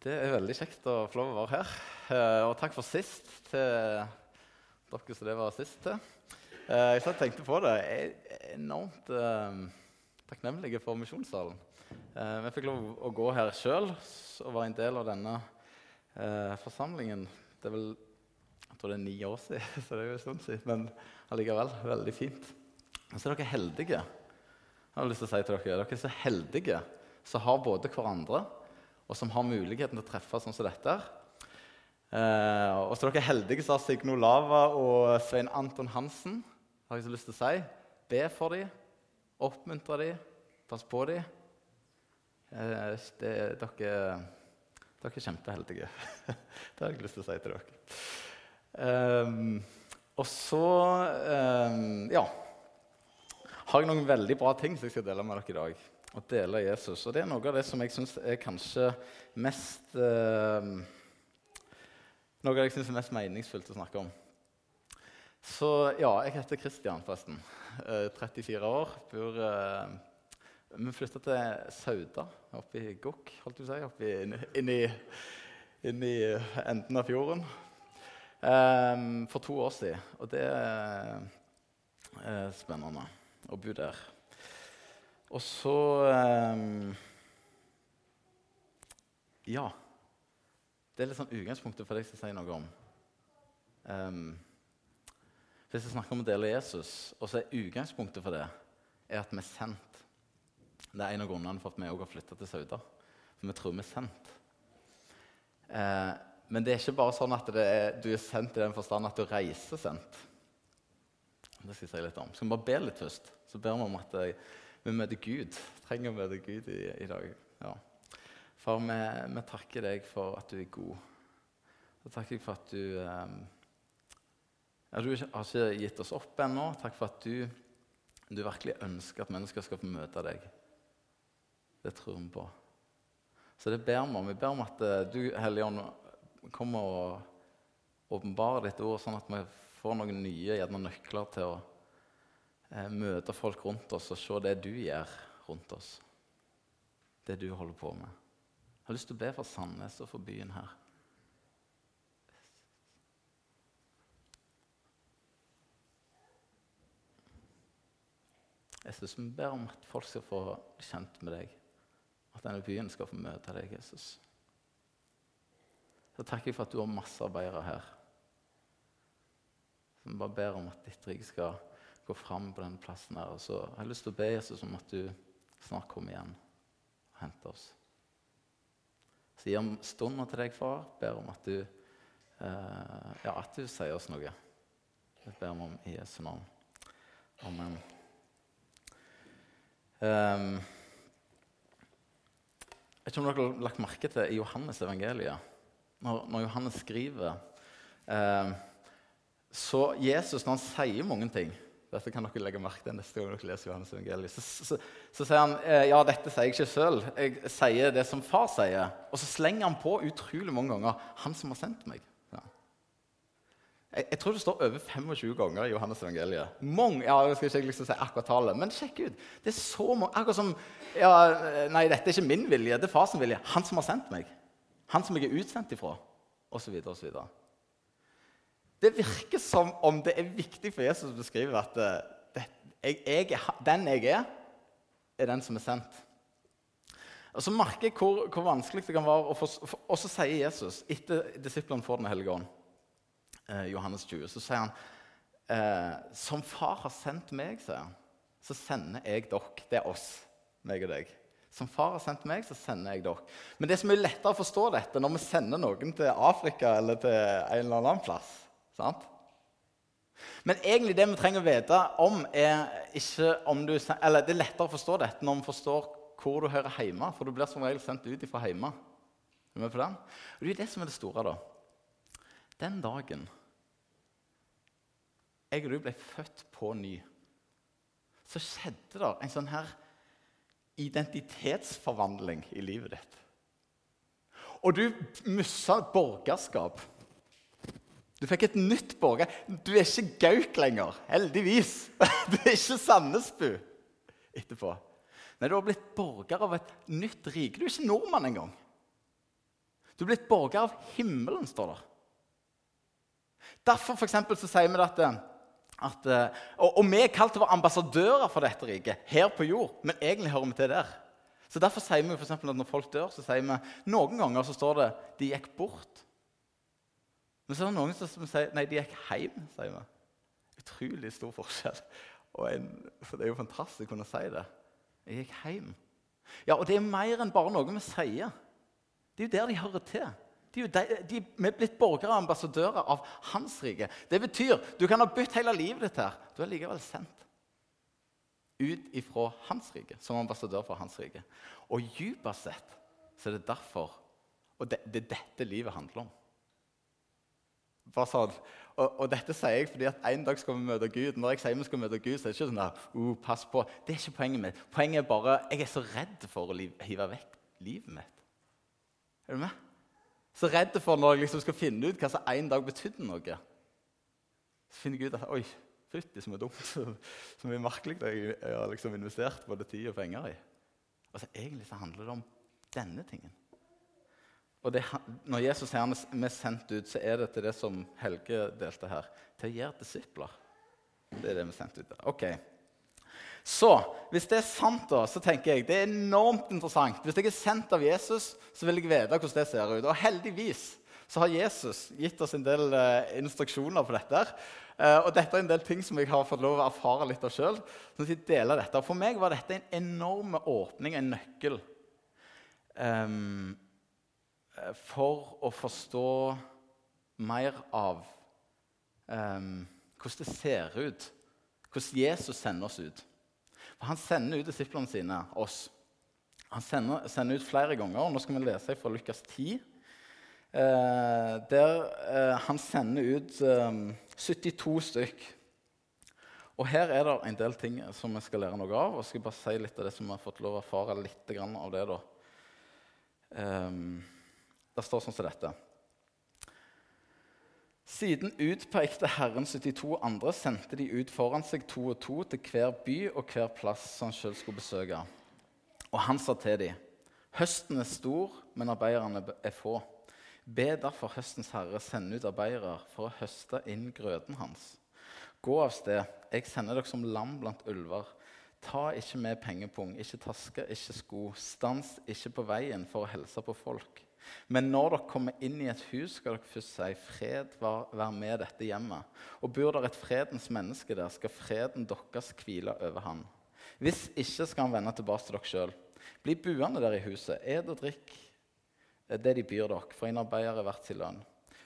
Det er veldig kjekt å få lov å være her. Eh, og takk for sist til dere som det var sist til. Eh, jeg satt og tenkte på det. Jeg er enormt eh, takknemlig for Misjonssalen. Vi fikk lov å gå her sjøl og være en del av denne forsamlingen. Det er vel jeg tror det er ni år siden, så det er jo en stund siden. Men allikevel veldig fint. Og så er dere heldige. Jeg har lyst til å si til dere, dere er så heldige som har både hverandre og som har muligheten til å treffe sånn som dette. Eh, og så er dere heldige som har Signo Lava og Svein Anton Hansen. Har jeg så lyst til å si. Be for dem, oppmuntre dem, pass på dem. Eh, det, dere, dere er kjempeheldige. det har jeg lyst til å si til dere. Um, og så um, ja, har jeg noen veldig bra ting som jeg skal dele med dere i dag å dele Jesus. Og det er noe av det som jeg syns er kanskje mest eh, Noe av det jeg syns er mest meningsfullt å snakke om. Så ja, jeg heter Kristian, forresten. Eh, 34 år. Bor eh, Vi flytta til Sauda, oppe i Gokk, holdt jeg på å si. Oppe inni, inni, enden av fjorden. Eh, for to år siden. Og det er spennende å bo der. Og så um, Ja. Det er litt sånn utgangspunktet for det jeg skal si noe om. Um, hvis jeg snakker om å dele Jesus, og så er utgangspunktet for det er at vi er sendt. Det er en av grunnene for at vi òg har flytta til Sauda. For vi tror vi er sendt. Eh, men det er ikke bare sånn at er, du er sendt i den forstand at du reiser sendt. Det skal jeg si litt om. Skal vi bare be litt først? Så ber vi om at jeg, vi møter Gud. Trenger å møte Gud i, i dag. Ja. Far, vi, vi, takker deg for at du er god. Og takker jeg for at du um, ja, Du har ikke gitt oss opp ennå. Takk for at du, du virkelig ønsker at mennesker skal få møte deg. Det tror vi på. Så det ber vi om. Vi ber om at uh, du, Hellige Ånd, kommer og åpenbarer ditt ord, sånn at vi får noen nye gjerne nøkler til å eh, møte folk rundt oss og se det du gjør rundt oss. Det du holder på med. Jeg har lyst til å be for Sandnes og for byen her. Jesus, vi ber om at folk skal få kjent med deg. At denne byen skal få møte deg, Jesus. Så takker jeg for at du har masse arbeidere her. Så vi bare ber om at ditt rike skal gå fram på den plassen her. Og så har jeg lyst til å be Jesus om at du snart kommer igjen og henter oss. Så gir vi stunder til deg, far. Ber om at du, eh, ja, at du sier oss noe. Det ber om i Jesu navn. Amen. Um, jeg vet ikke om dere har lagt merke til i Johannes evangeliet, når, når Johannes skriver eh, Så Jesus, når han sier mange ting dette kan dere legge merke til neste gang dere leser Johannes evangeliet. Så, så, så, sier han eh, ja, dette sier jeg ikke selv. Jeg sier det som far sier. Og så slenger han på utrolig mange ganger 'Han som har sendt meg'. Ja. Jeg, jeg, tror det står over 25 ganger i Johannes evangeliet. Mange, ja, jeg skal ikke liksom si akkurat tallet, Men sjekk ut. Det er så mange, Akkurat som ja, Nei, dette er ikke min vilje, det er far som vilje. Han som har sendt meg. Han som jeg er utsendt ifra. Og så videre og så videre. Det virker som om det er viktig for Jesus å beskrive at eh, det, jeg, jeg, den jeg er, er den som er sendt. Og Så merker jeg hvor, hvor vanskelig det kan være. Og så sier Jesus, etter disiplene får Den hellige ånd, eh, Johannes 20, så sier han eh, Som far har sendt meg, sier han, så sender jeg dere. Det er oss, meg og deg. Som far har sendt meg, så sender jeg dere. Men det som er lettere å forstå dette når vi sender noen til Afrika eller til en eller annen plass, Sant? Men egentlig det vi trenger å vite om, er ikke om du Eller det er lettere å forstå dette når vi forstår hvor du hører hjemme. For du blir som regel sendt ut fra hjemme. Er med på den? Og det er det som er det store, da. Den dagen jeg og du ble født på ny, så skjedde det en sånn her identitetsforvandling i livet ditt. Og du mista borgerskap. Du fikk et nytt borger. Du er ikke Gauk lenger, heldigvis. Du er ikke Sandnesbu etterpå. Nei, Du har blitt borger av et nytt rike. Du er ikke nordmann engang. Du er blitt borger av himmelen, står det. Derfor for eksempel, så sier vi at, at og, og, vi er kalt til å være ambassadører for dette riket her på jord, men egentlig hører vi til der. Så Derfor sier vi for eksempel, at når folk dør, så sier vi noen ganger så står det 'de gikk bort'. Men så er det noen som sier 'nei, de gikk hjem'. sier vi. Utrolig stor forskjell. En, for Det er jo fantastisk å kunne si det. Jeg gikk hjem. Ja, Og det er mer enn bare noe vi sier. Det er jo der de hører til. De, de, vi er blitt borgere og ambassadører av hans rike. Det betyr du kan ha bytt hele livet ditt her. Du er likevel sendt ut ifra hans rike, som ambassadør for hans rike. Og dypest sett så er det derfor Og det, det dette livet handler om. Sånn, og, og, dette sier jeg fordi at en dag skal vi møte Gud. Når jeg sier vi skal møte Gud, så er det ikke sånn der, uh, pass på. Det er ikke poenget mitt. Poenget er bare jeg er så redd for å hive vekk livet mitt. Er du med? Så redd for når jeg liksom skal finne ut hva som en dag betydde noe. Så finner jeg ut at oi, fytti som er dumt. Så mye merkelig jeg, jeg har liksom investert både tid og penger i. Altså, Egentlig så handler det om denne tingen. Og det, Når Jesus sier han er sendt ut, så er det til det som Helge delte her. Til å gjøre disipler. Det er det vi er sendt ut til. Ok. Så hvis det er sant, da, så tenker jeg det er enormt interessant. Hvis jeg er sendt av Jesus, så vil jeg vite hvordan det ser ut. Og heldigvis så har Jesus gitt oss en del uh, instruksjoner på dette. Uh, og dette er en del ting som jeg har fått lov å erfare litt av sjøl. For meg var dette en enorm åpning, en nøkkel, um, for å forstå mer av um, hvordan det ser ut, hvordan Jesus sender oss ut. For Han sender ut disiplene sine, oss. Han sender, sender, ut flere ganger. og Nå skal vi lese fra Lukas 10. Eh, der eh, han sender ut eh, 72 stykk. Og Her er det en del ting som vi skal lære noe av. og jeg skal bare si litt av det som vi har fått lov å erfare litt av det. da. Um, det står sånn som dette. Siden utpekte Herren 72 andre, sendte de ut foran seg to og to til hver by og hver plass som han sjøl skulle besøke. Og han sa til dem, høsten er stor, men arbeiderne er få. Be derfor høstens herre sende ut arbeidere for å høste inn grøten hans. Gå av sted, jeg sender dere som lam blant ulver. Ta ikke med pengepung, ikke taske, ikke sko. Stans ikke på veien for å helse på folk. Men når dere kommer inn i et hus, skal dere først si fred vær med dette hjemmet. Og bor der et fredens menneske der, skal freden deres hvile over han. Hvis ikke skal han vende tilbake til dere sjøl. Bli buende der i huset. Ed og drikk det de byr dere, for en arbeider er verdt sin lønn.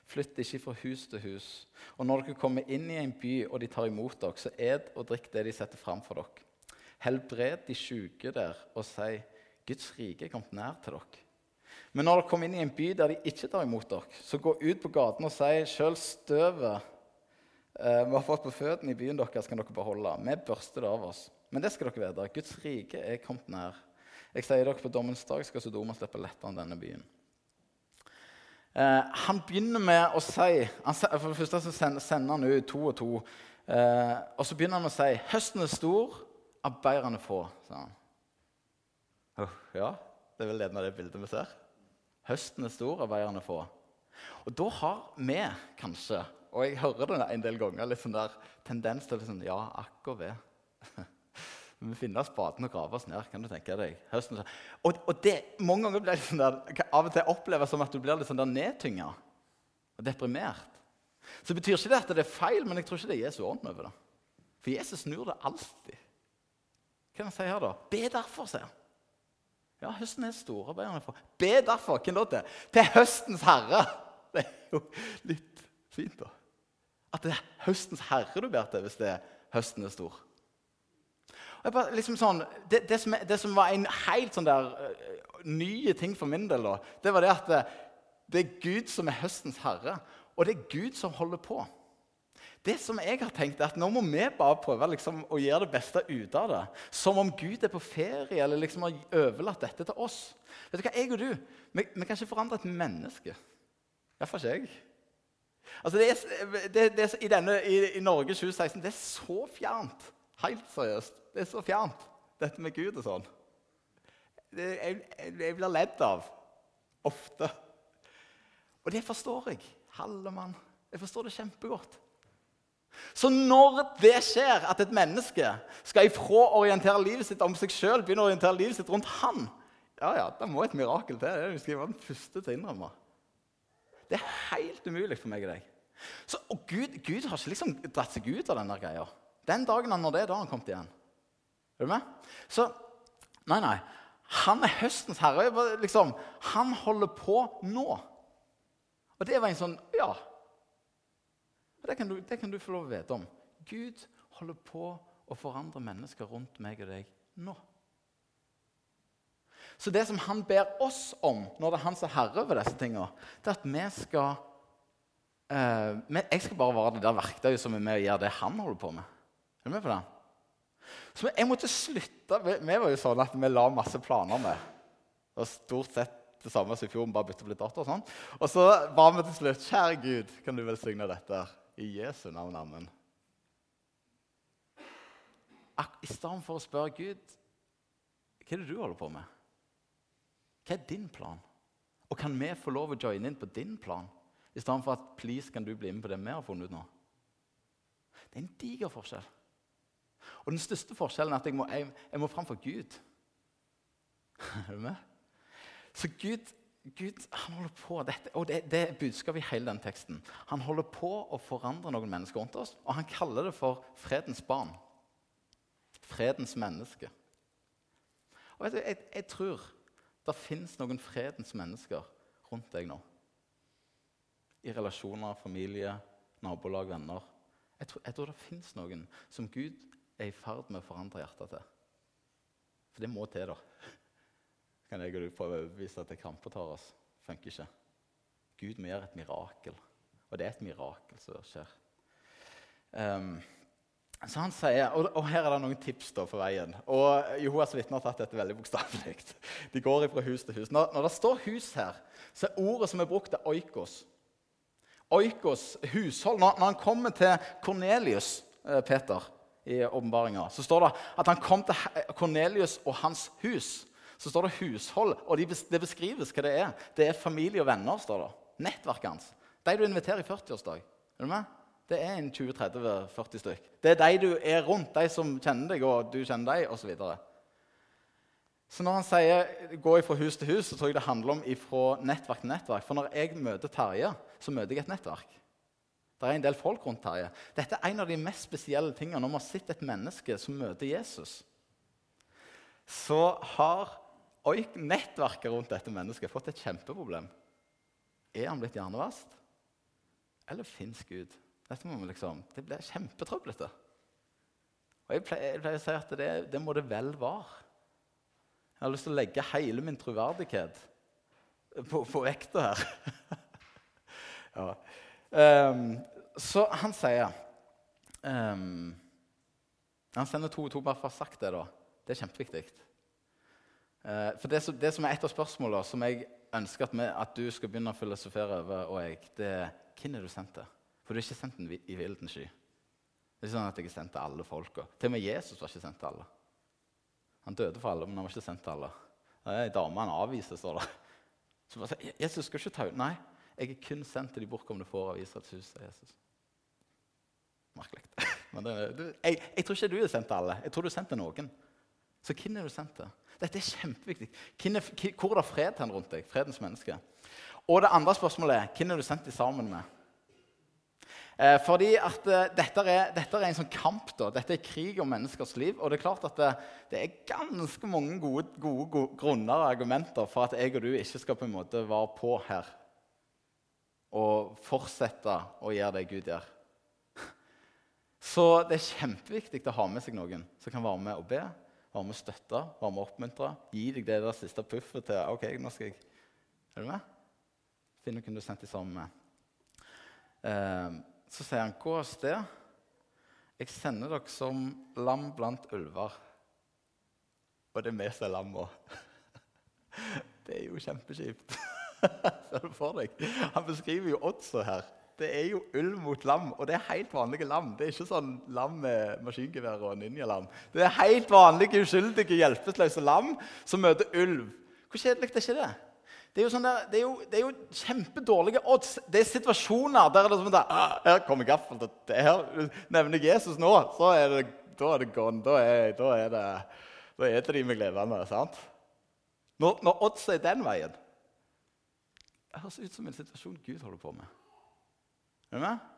Flytt ikke fra hus til hus. Og når dere kommer inn i en by, og de tar imot dere, så ed og drikk det de setter fram for dere. Helbred de syke der, og si Guds rike er kommet nær til dere. Men når dere kommer inn i en by der de ikke tar imot dere, så gå ut på gaten og si sjøl støvet eh, vi har fått på føttene i byen deres, kan dere beholde. Vi børster det av oss. Men det skal dere vite. Guds rike er kommet nær. Jeg sier dere på dommens dag skal Sodoma slippe lettere enn denne byen. Eh, han begynner med å si han, For det første så sender, han ut to og to. Eh, og så begynner han å si høsten er stor, arbeiderne få. sa han. Oh, ja, det er vel det bildet vi ser. Høsten er stor, arbeiderne få. Og da har vi kanskje, og jeg hører det en del ganger, litt sånn der tendens til liksom, Ja, akk og ved. Vi finner spaden og graver oss ned. kan du tenke deg. Høsten, og, og det, mange ganger blir det sånn der, av og til oppleves som at du blir litt sånn der nedtynga og deprimert. Så det betyr ikke det at det er feil, men jeg tror ikke det er Jesu ånd over det. For Jesus snur det alltid. Hva kan jeg si her, da? Be derfor, sier han. Ja, høsten er storarbeiderne for. Be derfor hvem da til? til høstens herre. Det er jo litt fint, da. At det er høstens herre du ber til hvis det er høsten er stor. Bare, liksom sånn, det, det, som, det, som, var en helt sånn der uh, nye ting for min del, da, det var det at det, det er Gud som er høstens herre. Og det er Gud som holder på. Det som jeg har tenkt er at Nå må vi bare prøve liksom, å gjøre det beste ut av det. Som om Gud er på ferie eller liksom har overlatt dette til oss. Vet du hva, Jeg og du vi, vi kan ikke forandre et menneske. Iallfall ikke jeg. Altså, det er, det, det er, i, denne, i, i, Norge 2016 det er så fjernt. Helt seriøst. Det er så fjernt, dette med Gud og sånn. Det, jeg, jeg blir ledd av ofte. Og det forstår jeg. Hallemann. Jeg forstår det kjempegodt. Så når det skjer, at et menneske skal ifra orientere livet sitt om seg sjøl, begynne å orientere livet sitt rundt han, ja, ja, da må et mirakel til. Det skal jeg være den første til å innrømme. Det er helt umulig for meg og deg. Så, og Gud, Gud, har ikke liksom dratt seg ut av den der greia. Den dagen han når det, da har han kommet igjen. Er du med? Så Nei, nei. Han er høstens herre. Liksom, han holder på nå. Og det var en sånn Ja. Og det kan, du, det kan du få lov å vite om. Gud holder på å forandre mennesker rundt meg og deg nå. Så det som han ber oss om når det er han som er herre over disse tingene, det er at vi skal eh, Jeg skal bare være det der verktøyet som er med og gjør det han holder på med. Er du med på det? Så jeg måtte slutte. Vi, var jo sånn at vi la masse planer med. Var stort sett det samme som i fjor, bare bytte på litt datter. Og sånn. Og så ba vi til slutt Kjære Gud, kan du velsigne dette i Jesu navn. Amen. I stedet for å spørre Gud hva er det du holder på med? Hva er din plan? Og kan vi få lov å joine inn på din plan? I stedet for at please, kan du bli med på det vi har funnet ut nå? Det er en diger forskjell. Og den største forskjellen er at jeg må, jeg, jeg må fram for Gud. Er du med? Så Gud, Gud han holder på dette, og det, det er budskapet i hele den teksten. Han holder på å forandre noen mennesker rundt oss, og han kaller det for fredens barn. Fredens menneske. Og vet du, jeg, jeg tror det fins noen fredens mennesker rundt deg nå. I relasjoner, familie, nabolag, venner. Jeg tror, jeg tror det fins noen som Gud er i ferd med å forandre hjertet til. For det må til, da. Kan jeg og du prøve å overbevise at det krampetar oss? Funker ikke. Gud må gjøre et mirakel. Og det er et mirakel som skjer. Um, så han sier, og, og, Her er det noen tips da for veien. Og Jehovas vitner har tatt dette veldig bokstavelig. De går fra hus til hus. Når, når, det står 'hus' her, så er ordet som er brukt, er oikos. Oikos, hushold. Når, når han kommer til Kornelius, eh, Peter, i åpenbaringa, så står det at han kom til Kornelius og hans hus. Så står det hushold, og det beskrives hva det er. Det er familie og venner. står det. Nettverket hans. De du inviterer i 40-årsdag. Er du med? Det er en 20-30-40 stykk. Det er de du er rundt, de som kjenner deg, og du kjenner dem, osv. Så, videre. så når han sier 'gå fra hus til hus', så tror jeg det handler om fra nettverk til nettverk. For når jeg møter Terje, så møter jeg et nettverk. Det er en del folk rundt Terje. Dette er en av de mest spesielle tingene når vi har sett et menneske som møter Jesus. Så har nettverket rundt dette mennesket fått et kjempeproblem. Er han blitt hjernevast? Eller fins Gud? Dette må vi liksom, Det blir kjempetrøblete. Og jeg pleier, jeg pleier, å si at det, det, må det vel være. Jeg har lyst til å legge hele min troverdighet på, på vekta her. ja. Um, så han sier um, Han sender to og to, bare for å ha sagt det. da. Det er kjempeviktig. Uh, for det, det, som er et av spørsmålene som jeg ønsker at, vi, at, du skal begynne å filosofere over, og jeg, det er hvem er du sendt til? For du er ikke sendt den i vilden sky. Det er ikke sånn at jeg er sendt til alle folka. Til og med Jesus var ikke sendt til alle. Han døde for alle, men han var ikke sendt til alle. Det Ei dame han avviser, står det. Så bare sier, Jesus skal ikke ta ut. Nei, jeg er kun sendt til de bortkomne får av Israels hus, sier Jesus. Merkelig. Men det, du, jeg, jeg, tror ikke du er sendt til alle. Jeg tror du er sendt til noen. Så hvem er du sendt til? Dette er kjempeviktig. Er, hvor er det fred hen rundt deg? Fredens menneske. Og det andre spørsmålet er hvem er du sendt sammen med? Eh, fordi at eh, dette, er, dette, er, en sånn kamp. da. Dette er krig om menneskers liv. Og det er klart at det, det er ganske mange gode, gode, gode grunner og argumenter for at jeg og du ikke skal på en måte være på her og fortsette å gjøre det Gud gjør. Så det er kjempeviktig å ha med seg noen som kan være med og be, være med å støtte, være med å oppmuntre. Gi deg det der siste puffet til ok, nå skal jeg... Er du med? Finn noen du har sendt deg sammen med. Eh, så sier han, 'Gå av sted. Jeg sender dere som lam blant ulver.' Og det er vi som er lam òg. Det er jo kjempekjipt. Ser du for deg? Han beskriver jo oddsa her. Det er jo ulv mot lam, og det er helt vanlige lam. Det er ikke sånn lam med maskingevær og ninjalam. Det er helt vanlige, uskyldige, hjelpeløse lam som møter ulv. Hvor kjedelig er ikke det? Det er, sånn der, det, er jo, det er jo kjempedårlige odds. Det er situasjoner der det er sånn der, ah, Her kommer gaffelen her. Nevner Jesus nå, så er det, da er det gone. Da er, da er det, da er det de meg levende. sant? Når, når odds er den veien Det høres ut som en situasjon Gud holder på med. Er du?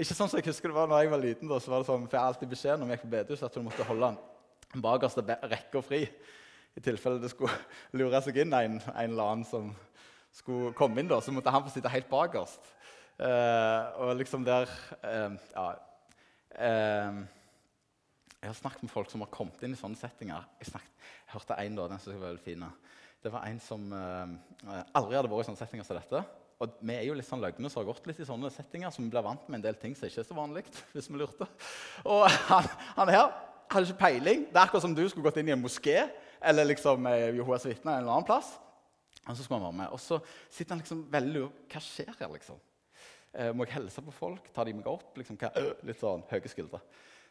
Ikke sånn som jeg husker det var når jeg var liten. da, så var det sånn, for Jeg alltid beskjed når vi gikk på bedehus at hun måtte holde bakerste rekka fri i tilfelle det skulle lure seg inn en, en eller annen som skulle komme inn, da, så måtte han få sitte helt bakerst. Uh, og liksom der uh, Ja. Uh, jeg har snakket med folk som har kommet inn i sånne settinger. Jeg, snakket, jeg hørte en da, den som var veldig fin. Det var en som aldri hadde vært i sånne settinger som dette. Og vi er jo litt sånn løgne som har gått litt i sånne settinger, så vi blir vant med en del ting som ikke er så vanlig. hvis vi lurte. Og han, han her hadde ikke peiling. Det er akkurat som du skulle gått inn i en moské eller liksom eh, Jehovas vitner en eller annen plass. Og så skulle han være med. Og så sitter han liksom veldig Hva skjer her, liksom? Eh, må jeg hilse på folk? Tar de meg opp? Liksom, hva? Litt sånn høye skuldre.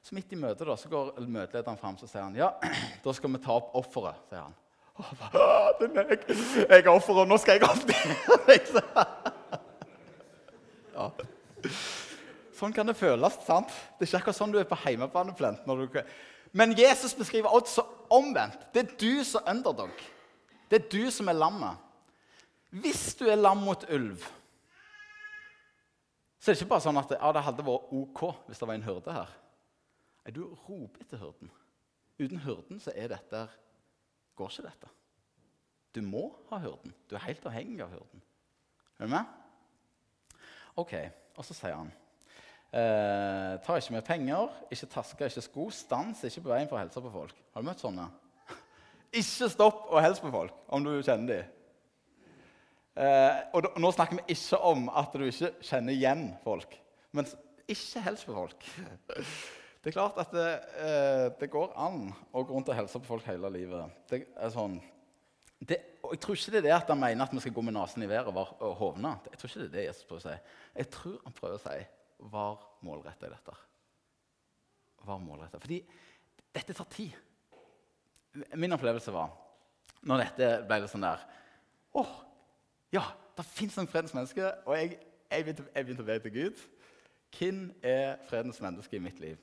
Så midt i møtet da, så går møtelederen fram og sier han, ja, da skal vi ta opp offeret. sier han. Det er meg. Jeg er offeret, og nå skal jeg opp ja. Sånn kan det føles. sant? Det er ikke akkurat sånn du er på du men Jesus beskriver Odd så omvendt. Det er du som er underdog. Det er du som er lammet. Hvis du er lam mot ulv, så er det ikke bare sånn at ja, det hadde vært OK hvis det var en hyrde her. Nei, du roper etter hyrden. Uten hyrden så er dette, går ikke dette. Du må ha hyrden. Du er helt avhengig av hyrden. Er du med? OK, og så sier han Eh, ta ikke med penger, ikke tasker, ikke sko. Stans ikke på veien for å hilse på folk. Har du møtt sånne? ikke stopp og hils på folk om du kjenner dem. Eh, og da, nå snakker vi ikke om at du ikke kjenner igjen folk. Men ikke hils på folk. Det er klart at det, eh, det, går an å gå rundt og hilse på folk hele livet. Det er sånn, det, og Jeg tror ikke det er det at han mener at vi skal gå med nesen i været og, og hovne. Jeg tror ikke det er det Jesus prøver å si. Jeg tror han prøver å si var målretta i dette. Var målrettet. Fordi dette tar tid. Min opplevelse var når dette ble litt sånn der Å, ja, det fins en fredens menneske, og jeg, jeg begynte å be til Gud. Hvem er fredens menneske i mitt liv?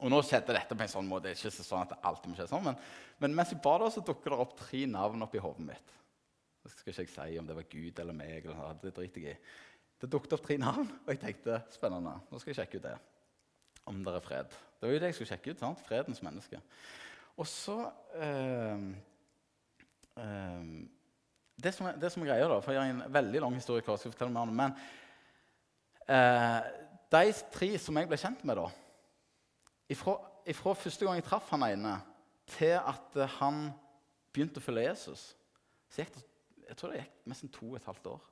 Og nå skjedde dette på en sånn måte. Det er ikke sånn at det alltid må skje sånn, men, men mens jeg ba da, så dukket det opp tre navn opp i hodet mitt. Det skal ikke si om det var Gud eller meg. eller Det driter jeg i. Det dukket opp tre navn, og jeg tenkte spennende. Nå skal jeg sjekke ut det. Om det er fred. Det var jo det jeg skulle sjekke ut. sant? Fredens menneske. Og så øh, øh, det, som er, det som er greia, da, for jeg har en veldig lang historie jeg skal fortelle mer om, men øh, de tre som jeg ble kjent med da ifra, ifra første gang jeg traff han ene, til at han begynte å følge Jesus, så gikk det jeg tror det gikk nesten to og et halvt år.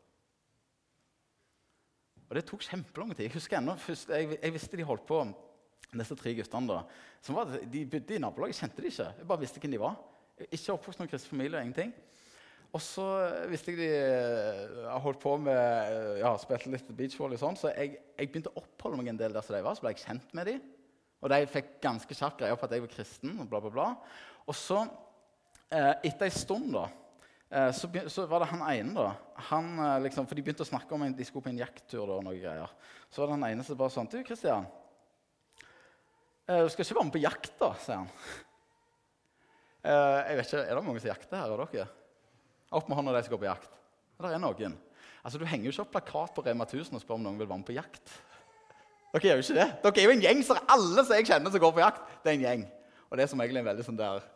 Og det tok kjempelang tid. Jeg husker enda, først, jeg, jeg, visste de holdt på, disse tre guttene. da. Var, de bodde i nabolaget, jeg kjente de ikke. Jeg bare visste hvem de var. Ikke oppvokst noen kristen familie. ingenting. Og så visste jeg de jeg holdt på med ja, spilte litt beachvolley, sånn, så jeg, jeg, begynte å oppholde meg en del der som de var. Så ble jeg kjent med dem. Og de fikk ganske kjapt greie på at jeg var kristen. Og bla, bla, bla. Og så, uh, etter ei stund, da Eh, så, så, var det han ene, da. Han, eh, liksom, for de begynte å snakke om en, de skulle på en jakttur. da, og noen greier. Så var det han ene som bare sånn Du, Kristian. Eh, du skal ikke være med på jakt, da, sier han. jeg vet ikke, Er det mange som jakter her av dere? Opp med hånda de som går på jakt. Det er noen. Altså, Du henger jo ikke opp plakat på Rema 1000 og spør om noen vil være med på jakt. Dere gjør jo ikke det. Dere er jo en gjeng, som alle som jeg kjenner som går på jakt, det er en gjeng. Og det er som egentlig en veldig sånn der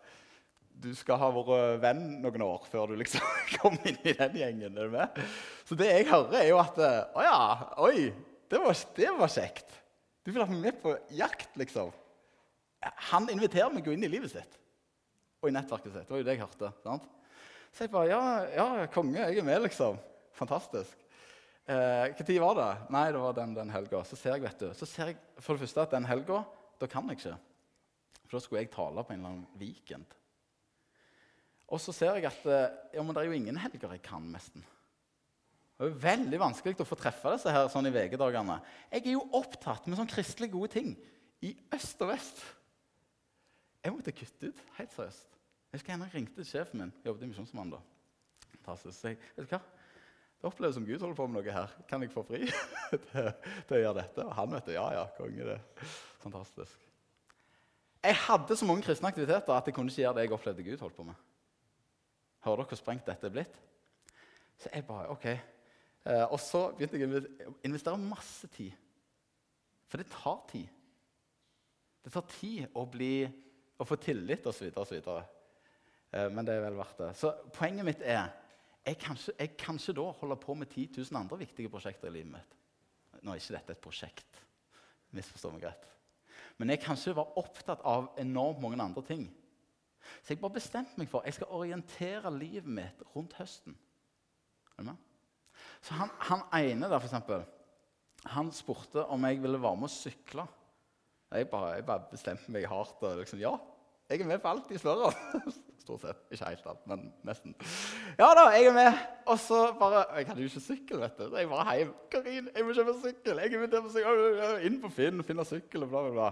du skal ha vært venn noen år før du liksom kommer inn i den gjengen. er du med? Så det jeg hører, er jo at Å ja, oi, det var, det var kjekt. Du vil ha meg med på jakt, liksom. Han inviterer meg jo inn i livet sitt og i nettverket sitt. Det var jo det jeg hørte. sant? Så jeg bare Ja, ja konge, jeg er med, liksom. Fantastisk. Eh, Når var det? Nei, det var den, den helga. Så ser jeg vet du, så ser jeg for det første at den helga da kan jeg ikke. For da skulle jeg tale på en eller annen weekend. Og så ser jeg at ja, men det er jo ingen helger jeg kan nesten. Det er jo veldig vanskelig å få treffe disse her sånn i VG-dagene. Jeg er jo opptatt med sånn kristelig gode ting i øst og vest. Jeg måtte kutte ut. Helt seriøst. Jeg husker jeg ringte sjefen min. Jeg jobbet i Misjonsmannen da. Fantastisk. Jeg, vet du hva? Det oppleves som Gud holder på med noe her. Kan jeg få fri til, til å gjøre dette? Og han vet det. Ja, ja, konge det. Fantastisk. Jeg hadde så mange kristne aktiviteter at jeg kunne ikke gjøre det jeg opplevde Gud holdt på med. Hører dere hvor sprengt dette er blitt? Så jeg bare, ok. Eh, og så begynte jeg å investere masse tid. For det tar tid. Det tar tid å, bli, å få tillit osv. osv. Eh, men det er vel verdt det. Så poenget mitt er jeg kan, ikke, jeg kan ikke da holde på med 10 000 andre viktige prosjekter i livet mitt. Nå er ikke dette et prosjekt. Misforstå meg rett. Men jeg kan ikke være opptatt av enormt mange andre ting. Så jeg bare bestemte meg for jeg skal orientere livet mitt rundt høsten. Er du med? Så han, han ene der, for eksempel, han spurte om jeg ville være med å sykle. Jeg bare, jeg bare bestemte meg hardt. og liksom, Ja, jeg er med på alt de spør om. Stort sett. Ikke helt alt, men nesten. Ja da, jeg er med. Og så bare Jeg hadde jo ikke sykkel, vet du. Så jeg bare hjem. Karin, jeg må kjøpe sykkel. Jeg er på sykkel. Inn på Finn, finne sykkel og bla, bla, bla.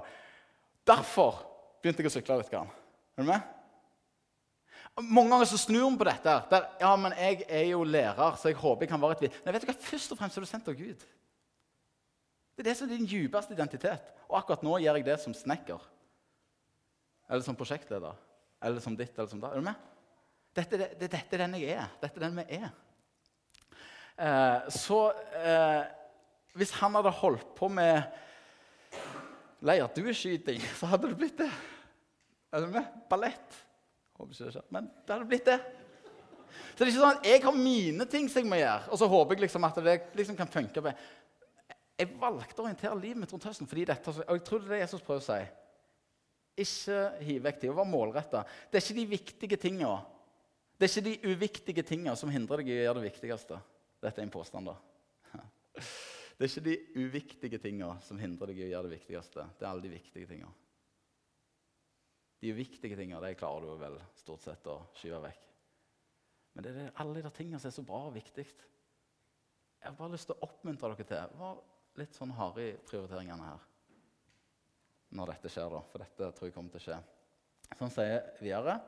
Derfor begynte jeg å sykle litt. Er du med? Mange ganger så snur vi på dette. Der, ja, men jeg er jo lærer, så jeg håper jeg kan være et vitne. Men vet du hva? Først og fremst er du sendt av Gud. Det er det som er din djupeste identitet. Og akkurat nå gjør jeg det som snekker. Eller som prosjektleder eller som ditt eller som da. Er du med? Dette, det, det, dette er den jeg er. Dette er den vi er. Eh, så eh, hvis han hadde holdt på med leirdueskyting, så hadde det blitt det. Er du med? Ballett. Håper ikke det skjer, men det hadde blitt det. Så det er ikke sånn at jeg har mine ting som jeg må gjøre, og så håper jeg liksom at det liksom kan funke. Jeg valgte å orientere livet mitt rundt høsten fordi dette, og jeg tror det er det Jesus prøver å si. Ikke hiv vekk tida. Vær målretta. Det er ikke de viktige tinga. Det er ikke de uviktige tinga som hindrer deg i å gjøre det viktigste. Dette er en påstand, da. Det er ikke de uviktige tinga som hindrer deg i å gjøre det viktigste. Det er alle de viktige tinga. De uviktige tinga klarer du vel stort sett å skyve vekk. Men det er alle de tinga som er så bra og viktig. Jeg har bare lyst til å oppmuntre dere til Vær litt sånn harde i prioriteringene her når dette skjer, da. For dette tror jeg kommer til å skje. Så han sier videre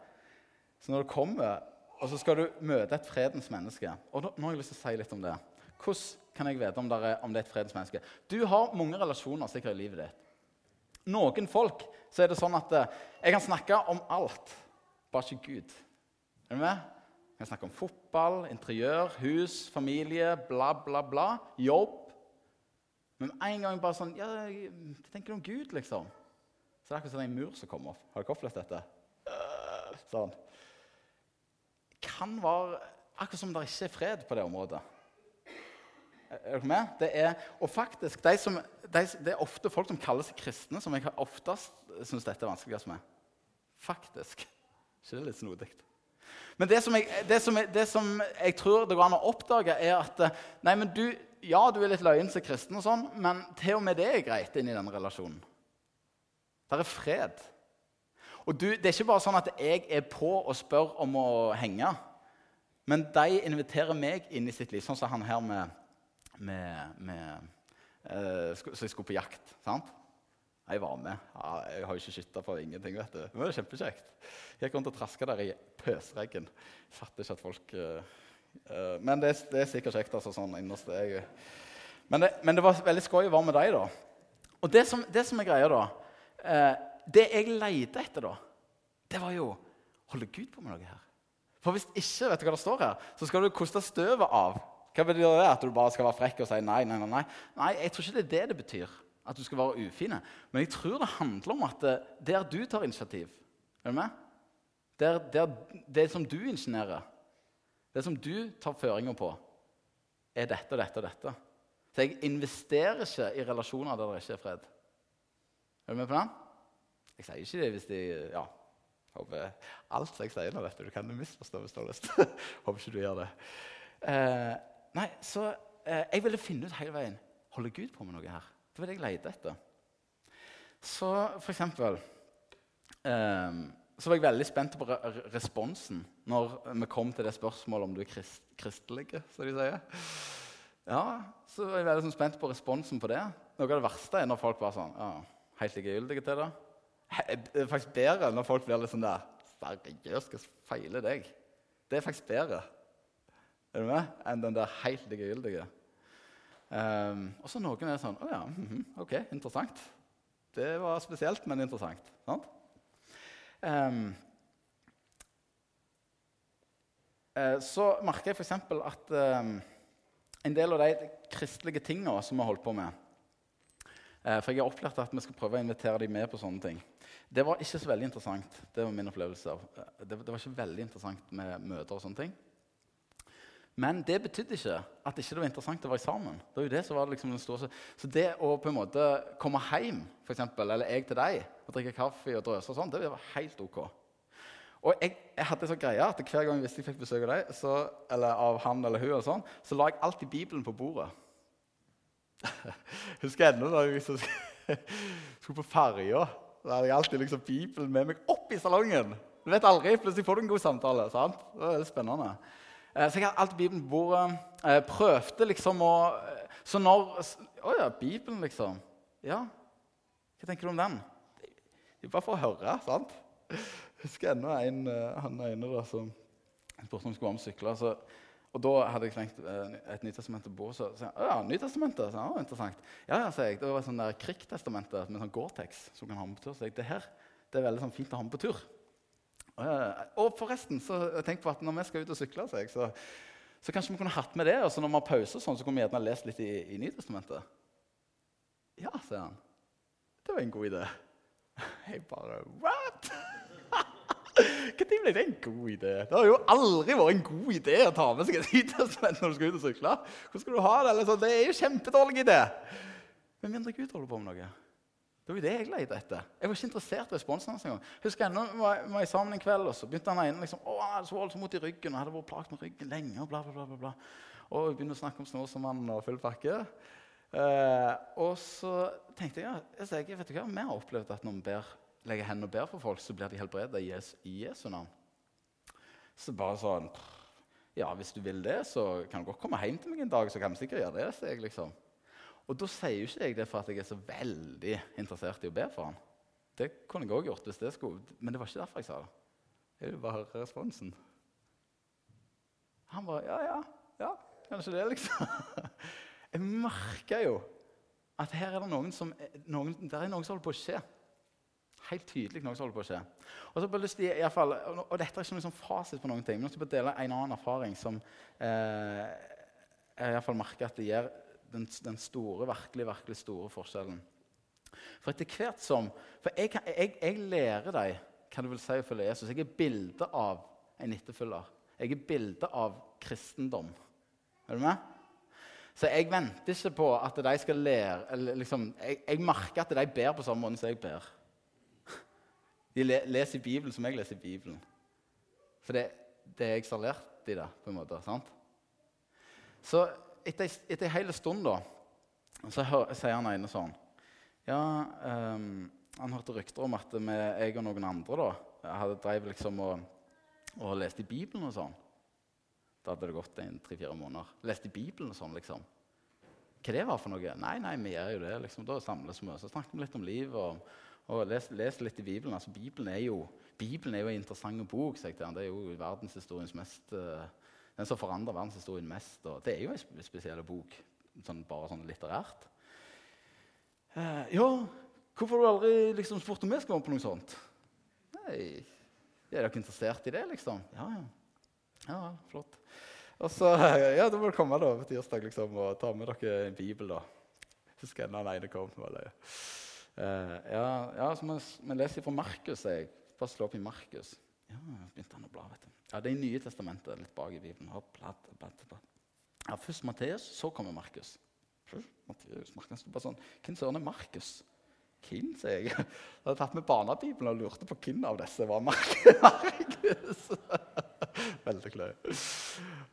Så når du kommer, og så skal du møte et fredens menneske Og nå, nå har jeg lyst til å si litt om det. Hvordan kan jeg vite om det er, om det er et fredens menneske? Du har mange relasjoner sikkert i livet ditt. Noen folk så er det sånn at eh, jeg kan snakke om alt, bare ikke Gud. Er du med? Jeg kan snakke om fotball, interiør, hus, familie, bla, bla, bla. Jobb. Men en gang bare sånn ja, Hva tenker du om Gud, liksom? Så det er akkurat som en mur som kommer opp. Har dere opplevd dette? Sånn. Kan være akkurat som det ikke er fred på det området. Er dere med? Det er, og faktisk, de som, de, Det er ofte folk som kaller seg kristne, som jeg oftest syns dette er vanskeligst med. Faktisk. ikke det litt snodig? Men det som, jeg, det, som jeg, det som jeg tror det går an å oppdage, er at nei, men du, ja, du er litt løyen som kristen, og sånn, men til og med det er greit inn i den relasjonen. Det er fred. Og du, Det er ikke bare sånn at jeg er på og spør om å henge. Men de inviterer meg inn i sitt liv, sånn som han her med, med, med eh, Så jeg skulle på jakt. sant? Jeg var med. Ja, jeg har jo ikke skytta for ingenting. vet du. Men det var kjempekjekt. Jeg kom til å traska der i pøsregn. Fatter ikke at folk uh, Uh, men det, det, er sikkert kjekt. altså sånn innerst. Men, men, det, var veldig skøy å være med deg. da. Og det som, det som er greia, da uh, Det jeg leide etter, da, det var jo Holder Gud på med noe her? For hvis ikke, vet du hva det står her, så skal du koste støvet av. Hva betyr det? At du bare skal være frekk og si nei, nei, nei? Nei, nei jeg tror ikke det er det det betyr. At du skal være ufine. Men jeg tror det handler om at det, der du tar initiativ Er du med? Der, der, det som du ingeniører det som du tar føringer på, er dette og dette og dette. Så jeg investerer ikke i relasjoner der det ikke er fred. Er du med på den? Jeg sier ikke det hvis de ja, håper Alt jeg sier nå, vet du, du kan misforstå hvis du har lyst. håper ikke du gjør det. Eh, nei, så eh, jeg ville finne ut hele veien holder Gud på med noe her. Det var det jeg lette etter. Så for eksempel eh, så var jeg veldig spent på responsen når vi kom til det spørsmålet om du er krist kristelig. som de sier. Ja, så var jeg veldig sånn spent på responsen på det. Noe av det verste er når folk bare sånn ja, helt likegyldige til det. Det er faktisk bedre når folk blir litt sånn der Seriøst, hva feiler deg? Det er faktisk bedre. Er du med? enn den der helt likegyldige. Um, og så noen er sånn Å ja, mm -hmm, ok, interessant. Det var spesielt, men interessant. Sant? Um, uh, så merker jeg f.eks. at um, en del av de kristelige tingene som vi har holdt på med uh, For jeg har opplevd at vi skal prøve å invitere dem med på sånne ting. Det var ikke så veldig interessant. Det var min opplevelse. av. Det, det var ikke veldig interessant med møter og sånne ting. Men det betydde ikke at det ikke var interessant å være sammen. Det var jo det som var liksom den store. Så det å på en måte komme hjem, for eksempel, eller jeg til deg, og drikke kaffe og drøse og sånn, det var helt ok. Og jeg, jeg hadde så greie at hver gang hvis jeg fikk besøk av deg, så, eller av han eller hun, og sånn, så la jeg alltid Bibelen på bordet. Husker jeg ennå da jeg liksom skulle på ferja. Da hadde jeg alltid liksom Bibelen med meg opp i salongen. Du vet aldri, Plutselig får du en god samtale. sant? Det er spennende. Eh, så jeg hadde alt Bibelen på bordet. Eh, prøvde liksom å eh, Så når Å ja, Bibelen, liksom. Ja, hva tenker du om den? Det er bare for å høre, sant? Jeg husker ennå en, han ene da, som spurte om han skulle være med og sykle. Så, og da hadde jeg tenkt et Nytestamentet på bordet. Så sa jeg ja, Nytestamentet. Så, ja, interessant. Ja, ja, sa jeg. Det var et sånn der Krigtestamentet med sånn Gore-Tex som kan ha med på tur. Så jeg, det her det er veldig sånn fint å ha med på tur. Uh, og forresten, så tenk på at når vi skal ut og sykle, så, så, kanskje vi kunne hatt med det. Og så når vi har pause, sånn, så kunne vi gjerne lest litt i, i Nytestamentet. Ja, sier han. Det var en god idé. Jeg bare What?! Når ble det en god idé? Det har jo aldri vært en god idé å ta med seg et Nytestament når du skal ut og sykle. Hvordan skal du ha Det Det er jo en kjempedårlig idé. Med mindre Gud holder på med noe. Det var jo det jeg lette etter. Jeg var ikke interessert i responsen hans engang. Husker jeg, nå var, var sammen en kveld, og så begynte han ene liksom, å, han hadde så voldsomt vondt i ryggen og hadde vært plaget med ryggen lenge. Og bla, bla, bla, bla. Og vi begynte å snakke om Snåsamannen og full pakke. Eh, og så tenkte jeg, ja, jeg vet du hva, vi har opplevd at når vi ber, legger hendene og ber for folk, så blir de helbredet i Jesu, i Jesu navn. Så bare sånn Ja, hvis du vil det, så kan du godt komme hjem til meg en dag, så kan vi sikkert gjøre det. Så jeg liksom. Og da sier jo ikke jeg det for at jeg er så veldig interessert i å be for han. Det kunne jeg òg gjort, hvis det skulle, men det var ikke derfor jeg sa det. Jeg vil bare høre responsen. Han bare Ja, ja, ja, kanskje det, liksom. Jeg merker jo at her er det noen som, noen, der er noen som holder på å skje. Helt tydelig noe som holder på å skje. Og, så bare lyst til, i fall, og dette er ikke noen sånn fasit på noen ting, men jeg skal bare dele en annen erfaring som eh, jeg hvert fall merker at det gjør den, den, store, virkelig, virkelig store forskjellen. For etter hvert som For jeg, jeg, jeg lærer deg hva det vil si å følge Jesus. Jeg er bilde av en etterfølger. Jeg er bilde av kristendom. Er du med? Så jeg venter ikke på at de skal lære liksom, jeg, jeg, merker at de ber på samme måte som jeg ber. De leser i Bibelen som jeg leser Bibelen. For det, det er jeg har i det. på en måte, sant? Så etter, en hel stund da, så sier han ene sånn Ja, um, han hørte rykter om at vi, jeg og noen andre da, hadde drevet liksom og, og leste i Bibelen og sånn. Da hadde det gått en tre-fire måneder. Leste i Bibelen og sånn, liksom. Hva det var for noe? Nei, nei, vi gjør jo det. liksom. Da samles vi. Så snakket vi litt om livet og, og leste les litt i Bibelen. Altså, Bibelen er jo Bibelen er jo en interessant bok. Det er jo verdenshistoriens mest uh, den som forandrer verdenshistorien mest. Og det er jo en spesiell bok, sånn, bare sånn litterært. Eh, ja, hvorfor har du aldri liksom, spurt om vi skal være på noe sånt? Nei, Er dere interessert i det, liksom? Ja, ja. Ja, flott. Og så, ja, Da må du komme da på tirsdag liksom, og ta med dere en bibel. da. Husker jeg den ene kom. Det. Uh, ja, ja, så vi leser fra Markus. Jeg. Bare slå opp i Markus. Ja, begynte han å bla, vet du. Ja, Det er i Nye testamentet, litt bak i Bibelen. Blatt, blatt, blatt. Ja, Først Matteus, så kommer Markus. Matteus, Markus, bare sånn, Hvem søren er Markus? Hvem, sier jeg. Jeg hadde tatt med Barnebibelen og lurte på hvem av disse var Markus. Veldig kløy.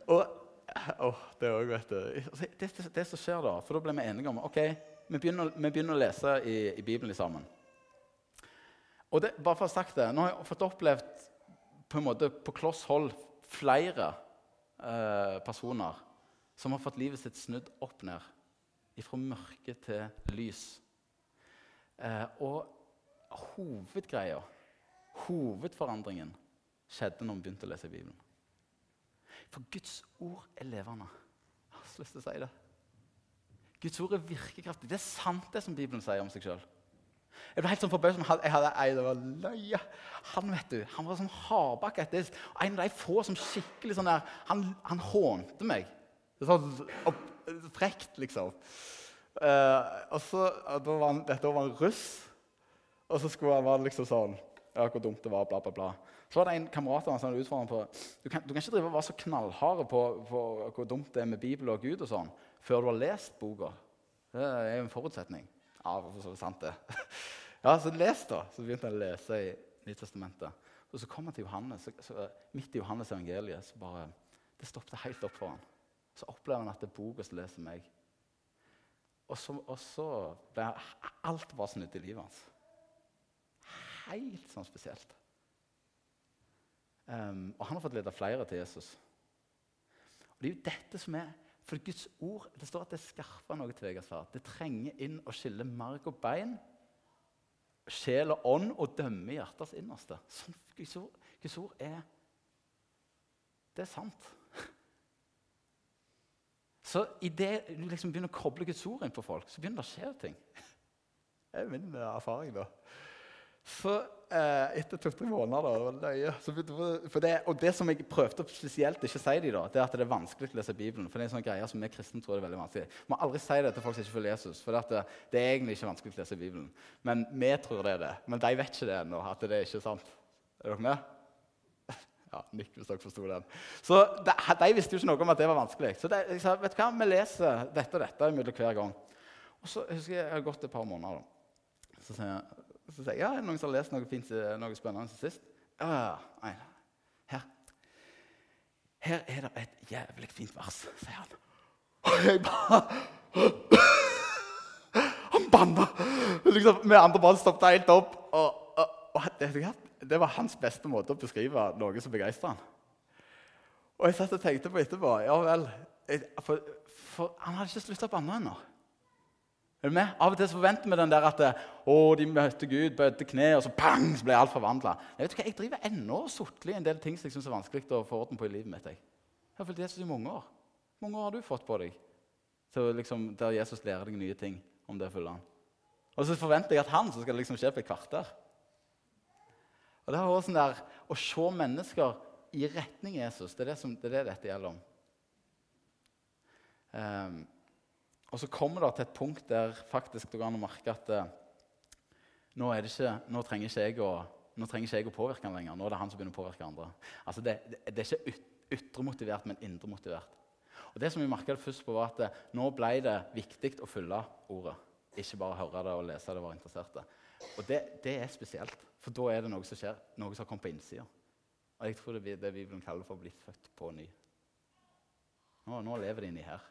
Og oh, det, også, vet du. Det, det, det, som skjer da, for da ble vi enige om ok, vi begynner, vi begynner å lese i, i Bibelen sammen. Og det, bare for å ha sagt det, Nå har jeg fått opplevd på en måte på kloss hold flere eh, personer som har fått livet sitt snudd opp ned. Fra mørke til lys. Eh, og hovedgreia, hovedforandringen, skjedde når vi begynte å lese Bibelen. For Guds ord er levende. Jeg har så lyst til å si det. Guds ord er virkekraftig. Det er sant, det som Bibelen sier om seg sjøl. Jeg ble helt sånn forbauset. Jeg hadde ei det var løye. Han vet du, han var sånn hardbakk etter. En av de få som skikkelig sånn der Han, han hånte meg. Sånn frekt, liksom. Eh, og så, da var han, Dette var en russ. Og så skulle han være liksom sånn Ja, hvor dumt det var, bla, bla, bla. Så var det en kamerat av som utfordret på du kan, du kan ikke drive og være så knallhard på, på, hvor dumt det er med Bibelen og Gud og sånn, før du har lest boka. Det er jo en forutsetning. Ja, for så sant det. ja, så les, da. Så begynte jeg å lese i Nytestamentet. Og så kom han til Johannes. Så, så, midt i Johannes evangeliet så bare, det stoppet helt opp for han. Så opplever han at det er boka som leser meg. Og så, og så ble alt bare snudd i livet hans. Helt sånn spesielt. Um, og han har fått lede flere til Jesus. Og Det er jo dette som er For Guds ord det står at det er skarpere enn noe tvegersverd. Det trenger inn og skille marg og bein, sjel og ånd, og dømme hjertets innerste. Sånn, Guds, ord, Guds ord er Det er sant. Så idet du liksom begynner å koble Guds ord inn på folk, så begynner det å skje ting. Det er min erfaring. da. Så eh, etter to-tre måneder var løye, for det, Og det som jeg prøvde å spesielt ikke si dem, da, det er at det er vanskelig å lese Bibelen. For det er en sånn greie som vi kristne tror er veldig vanskelig. Må aldri si det til folk som ikke følger Jesus. For det, det, er egentlig ikke vanskelig å lese Bibelen. Men vi tror det er det. Men de vet ikke det ennå. at det er ikke sant. Er dere med? Ja, nikk hvis dere forsto den. Så de, de, visste jo ikke noe om at det var vanskelig. Så de, jeg sa vet du hva, vi leser dette og dette mellom hver gang. Og så husker jeg jeg har gått et par måneder. da. Så sier jeg så sier jeg ja, er det noen som har lest noe, fint, eh, noe spennende sist. Ja, nei, her. Her er det et jævlig fint vers, sier han. Og jeg bare Han banna! Liksom, vi andre bare stoppet helt opp. Og, og, og det, det, var hans beste måte å beskrive noe som begeistra han. Og jeg satt og tenkte på etterpå Ja vel. For, for han hadde ikke slutta å banne ennå. Er du med? Av og til så forventer vi den der at å, de møtte Gud, bøtte kne, og så pang, så ble alt forvandla. Jeg, jeg driver ennå og sutler i en del ting som jeg syns er vanskelig å få orden på i livet mitt. Jeg, jeg har fulgt Jesus i mange år. Mange år har du fått på deg så liksom, der Jesus lærer deg nye ting om det følger han? Og så forventer jeg at han så skal det liksom skje på et kvarter. Og det har vært sånn der, Å se mennesker i retning Jesus, det er det, som, det, er det dette gjelder om. Um, og så kommer det til et punkt der faktisk det går an å merke at eh, nå, ikke, nå, trenger ikke jeg å, ikke jeg å påvirke han lenger. Nå er det han som begynner å påvirke andre. Altså det, det, det er ikke ytre motivert, men indre motivert. Og det som vi merket først på var at det, eh, Nå ble det viktig å følge ordet. Ikke bare høre det og lese det og være interessert. Og det, det, er spesielt, for da er det noe som skjer, noe som har kommet på innsida. Og jeg tror det er det Bibelen kaller for å bli født på ny. Nå, nå lever det inni her.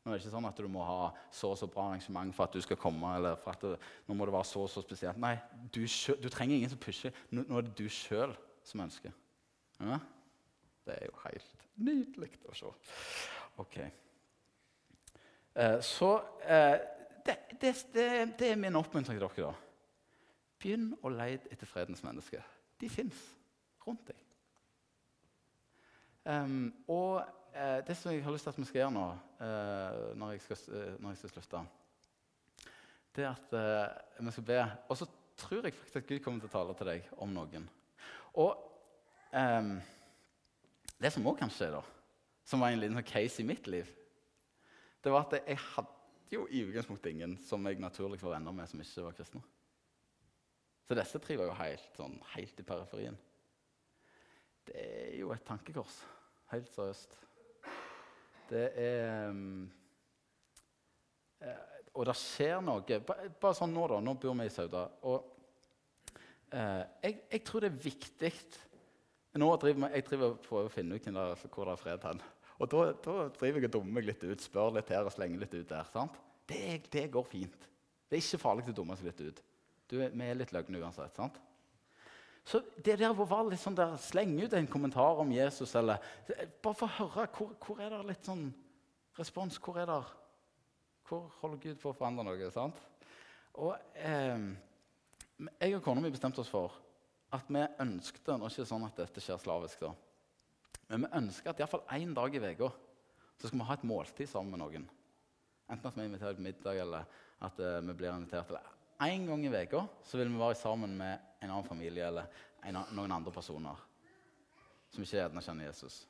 Nå er det ikke sånn at du må ha så og så bra arrangement for at du skal komme. eller for at det, nå må det være så og så spesielt. Nei, du, du trenger ingen som pusher. Nå, nå er det du sjøl som ønsker. Ja? Det er jo helt nydelig å se. Ok. Eh, så eh, det, det, det, det, er min oppmuntring til dere. da. Begynn å lete etter fredens mennesker. De fins rundt deg. Um, og eh, det som jeg har lyst til at vi skal gjøre nå, eh, når, jeg skal, eh, når, jeg skal, slutte, det er at eh, vi skal be. Og så tror jeg faktisk at Gud kommer til å tale til deg om noen. Og ehm, det som òg kan skje, da, som var en liten sånn case i mitt liv, det var at jeg hadde jo i utgangspunktet ingen som jeg naturlig var venner med, som ikke var kristne. Så disse tre var jo helt, sånn, helt i periferien. Det er jo et tankekors. Helt seriøst. Det er um, Og det skjer noe. Bare sånn nå, da. Nå bor vi i Sauda. Og uh, jeg, jeg, tror det er viktig Nå driver jeg driver prøver å finne ut hvor det er fred hen. Og da, da, driver jeg og dummer meg litt ut, spør litt her og slenger litt ut der. Det, det går fint. Det er ikke farlig å dumme seg litt ut. Du, vi er litt løgne uansett. sant? Så det der var litt sånn der, Sleng ut en kommentar om Jesus eller Bare få høre hvor, hvor, er det litt sånn respons. Hvor er det Hvor holder Gud på å forandre noe? sant? Og eh, Jeg og kona mi bestemte oss for at vi ønsket er ikke sånn at dette skjer slavisk, da. Men vi ønsker at iallfall én dag i uka skal vi ha et måltid sammen med noen. Enten at vi er invitert på middag, eller at eh, vi blir invitert. Eller en gang i uka vil vi være sammen med en annen familie eller en, noen andre personer som ikke gjerne kjenner Jesus.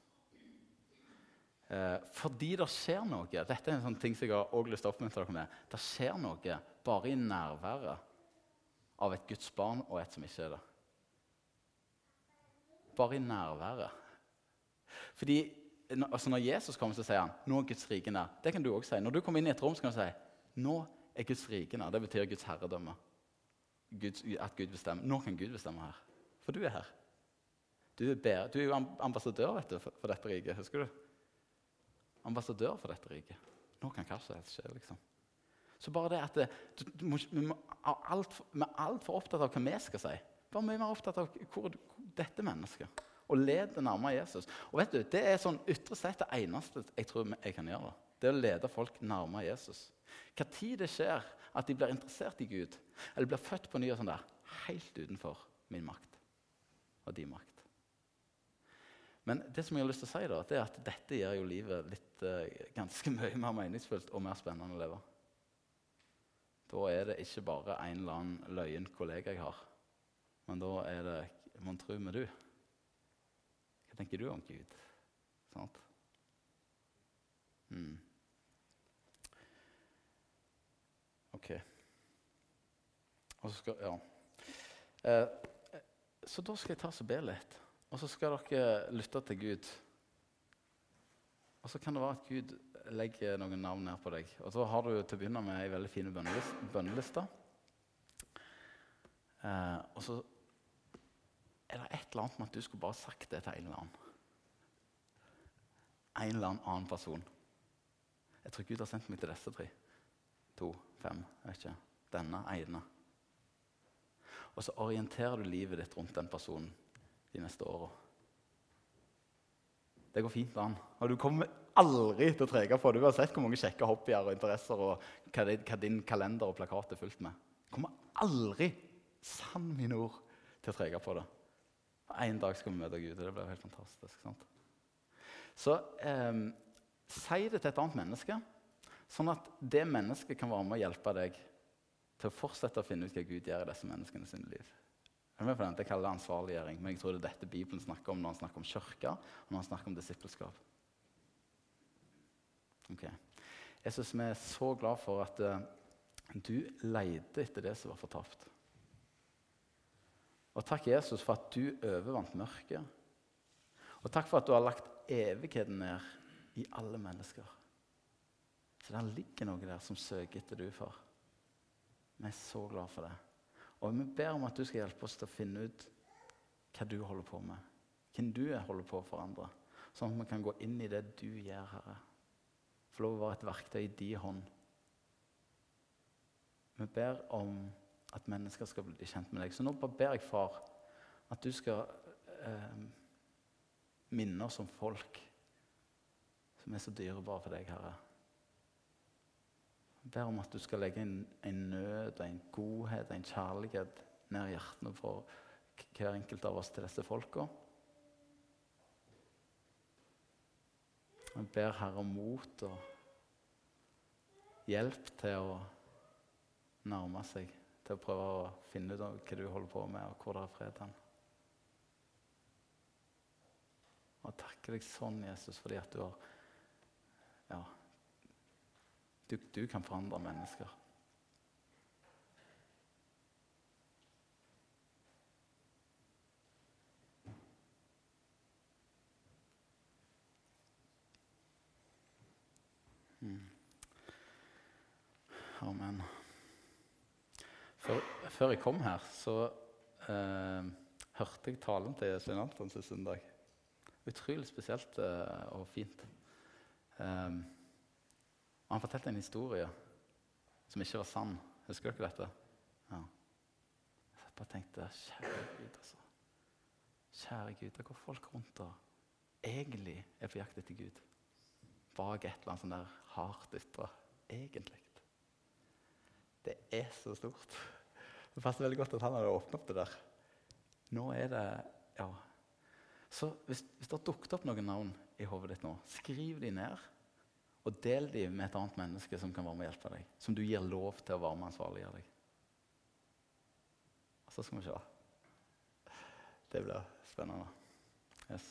Eh, fordi det skjer noe. Dette er en sånn ting som jeg har lyst til å oppmuntre dere med. Det skjer noe bare i nærværet av et Guds barn og et som ikke er det. Bare i nærværet. Fordi altså Når Jesus kommer, så sier han nå er Guds rike nær. Det kan du også si. Når du kommer inn i et rom, så kan du si nå er Guds rike Nå. Det betyr Guds herredømme. Guds, at Gud bestemmer. Nå kan Gud bestemme her. For du er her. Du er, bedre. du er jo ambassadør du, for, dette riket. Husker du? Ambassadør for dette riket. Nå kan hva som helst skje. liksom. Så bare det at det, du, du må, vi, er alt, vi altfor opptatt av hva vi skal si. Bare mye mer opptatt av hvor, hvor dette mennesket. Og led det nærmere Jesus. Og vet du, Det er sånn ytre sett det eneste jeg tror jeg kan gjøre. Det er å lede folk nærmere Jesus. Hva tid det skjer at de blir interessert i Gud, eller blir født på ny, og sånn der, helt utenfor min makt og din makt. Men det som jeg har lyst til å si da, det er at dette gjør jo livet litt, uh, ganske mye mer meningsfullt og mer spennende å leve. Da er det ikke bare en eller annen løyen kollega jeg har, men da er det Mon tro med du? Hva tenker du om Gud? Sant? Mm. OK. Skal Ja. Eh, så da skal jeg ta og be litt. Og så skal dere lytte til Gud. Og så kan det være at Gud legger noen navn ned på deg. Og så har du til å begynne med ei veldig fin bønneliste. Eh, og så er det et eller annet med at du skulle bare sagt det til en eller annen. En eller annen person. Jeg tror Gud har sendt meg til disse tre. To, fem, vet ikke. Denne ene. Og så orienterer du livet ditt rundt den personen de neste åra. Det går fint an. Og du kommer aldri til å trege på det uansett hvor mange kjekke hobbyer og interesser og hva, din kalender og plakat er fullt med. Du kommer aldri, sann mine ord, til å trege på det. En dag skal vi møte Gud, og det blir helt fantastisk. sant? Så eh, si det til et annet menneske, sånn at det mennesket kan være med å hjelpe deg til å fortsette å finne ut hva Gud gjør i disse menneskene sine liv. Jeg kaller det ansvarliggjøring, men jeg tror det er dette Bibelen snakker om når han snakker om kirka og når han snakker om disippelskap. Ok. syns vi er så glad for at uh, du leide etter det som var fortapt. Og takk, Jesus, for at du overvant mørket. Og takk for at du har lagt evigheten ned i alle mennesker. Så det ligger noe der som søker etter du, far. Vi er så glad for det. Og vi ber om at du skal hjelpe oss til å finne ut hva du holder på med. Hvem du holder på for andre. Sånn at vi kan gå inn i det du gjør, Herre. Få lov å være et verktøy i din hånd. Vi ber om at mennesker skal bli kjent med deg. Så nå bare ber jeg, far, at du skal eh, minne oss om folk som er så dyrebare for deg, Herre. Jeg ber om at du skal legge en, en nød, en godhet, en kjærlighet ned i hjertene for hver enkelt av oss til disse folka. Jeg ber Herre om mot og hjelp til å nærme seg, til å prøve å finne ut hva du holder på med, og hvor det er fred. Og takker deg sånn, Jesus, fordi at du har ja, du, du kan forandre mennesker. Mm. Amen. Før, før, jeg kom her, så eh, hørte jeg talen til Svein Anton sist søndag. Utrolig spesielt eh, og fint. Um, og han fortalte en historie som ikke var sann. Husker dere dette? Ja. Jeg bare tenkte Kjære Gud, altså. Kjære Gud, det går folk rundt og egentlig er på jakt etter Gud. Bak et eller annet sånn der hardt ytre. Egentlig. Det er så stort. Det passer veldig godt at han hadde åpnet opp det der. Nå er det Ja. Så hvis, hvis det har dukket opp noen navn i hodet ditt nå, skriv de ned. Og del de med et annet menneske som kan være med og hjelpe deg. Som du gir lov til å være med og ansvarliggjøre deg. Og så skal vi se. Det blir spennende. Yes.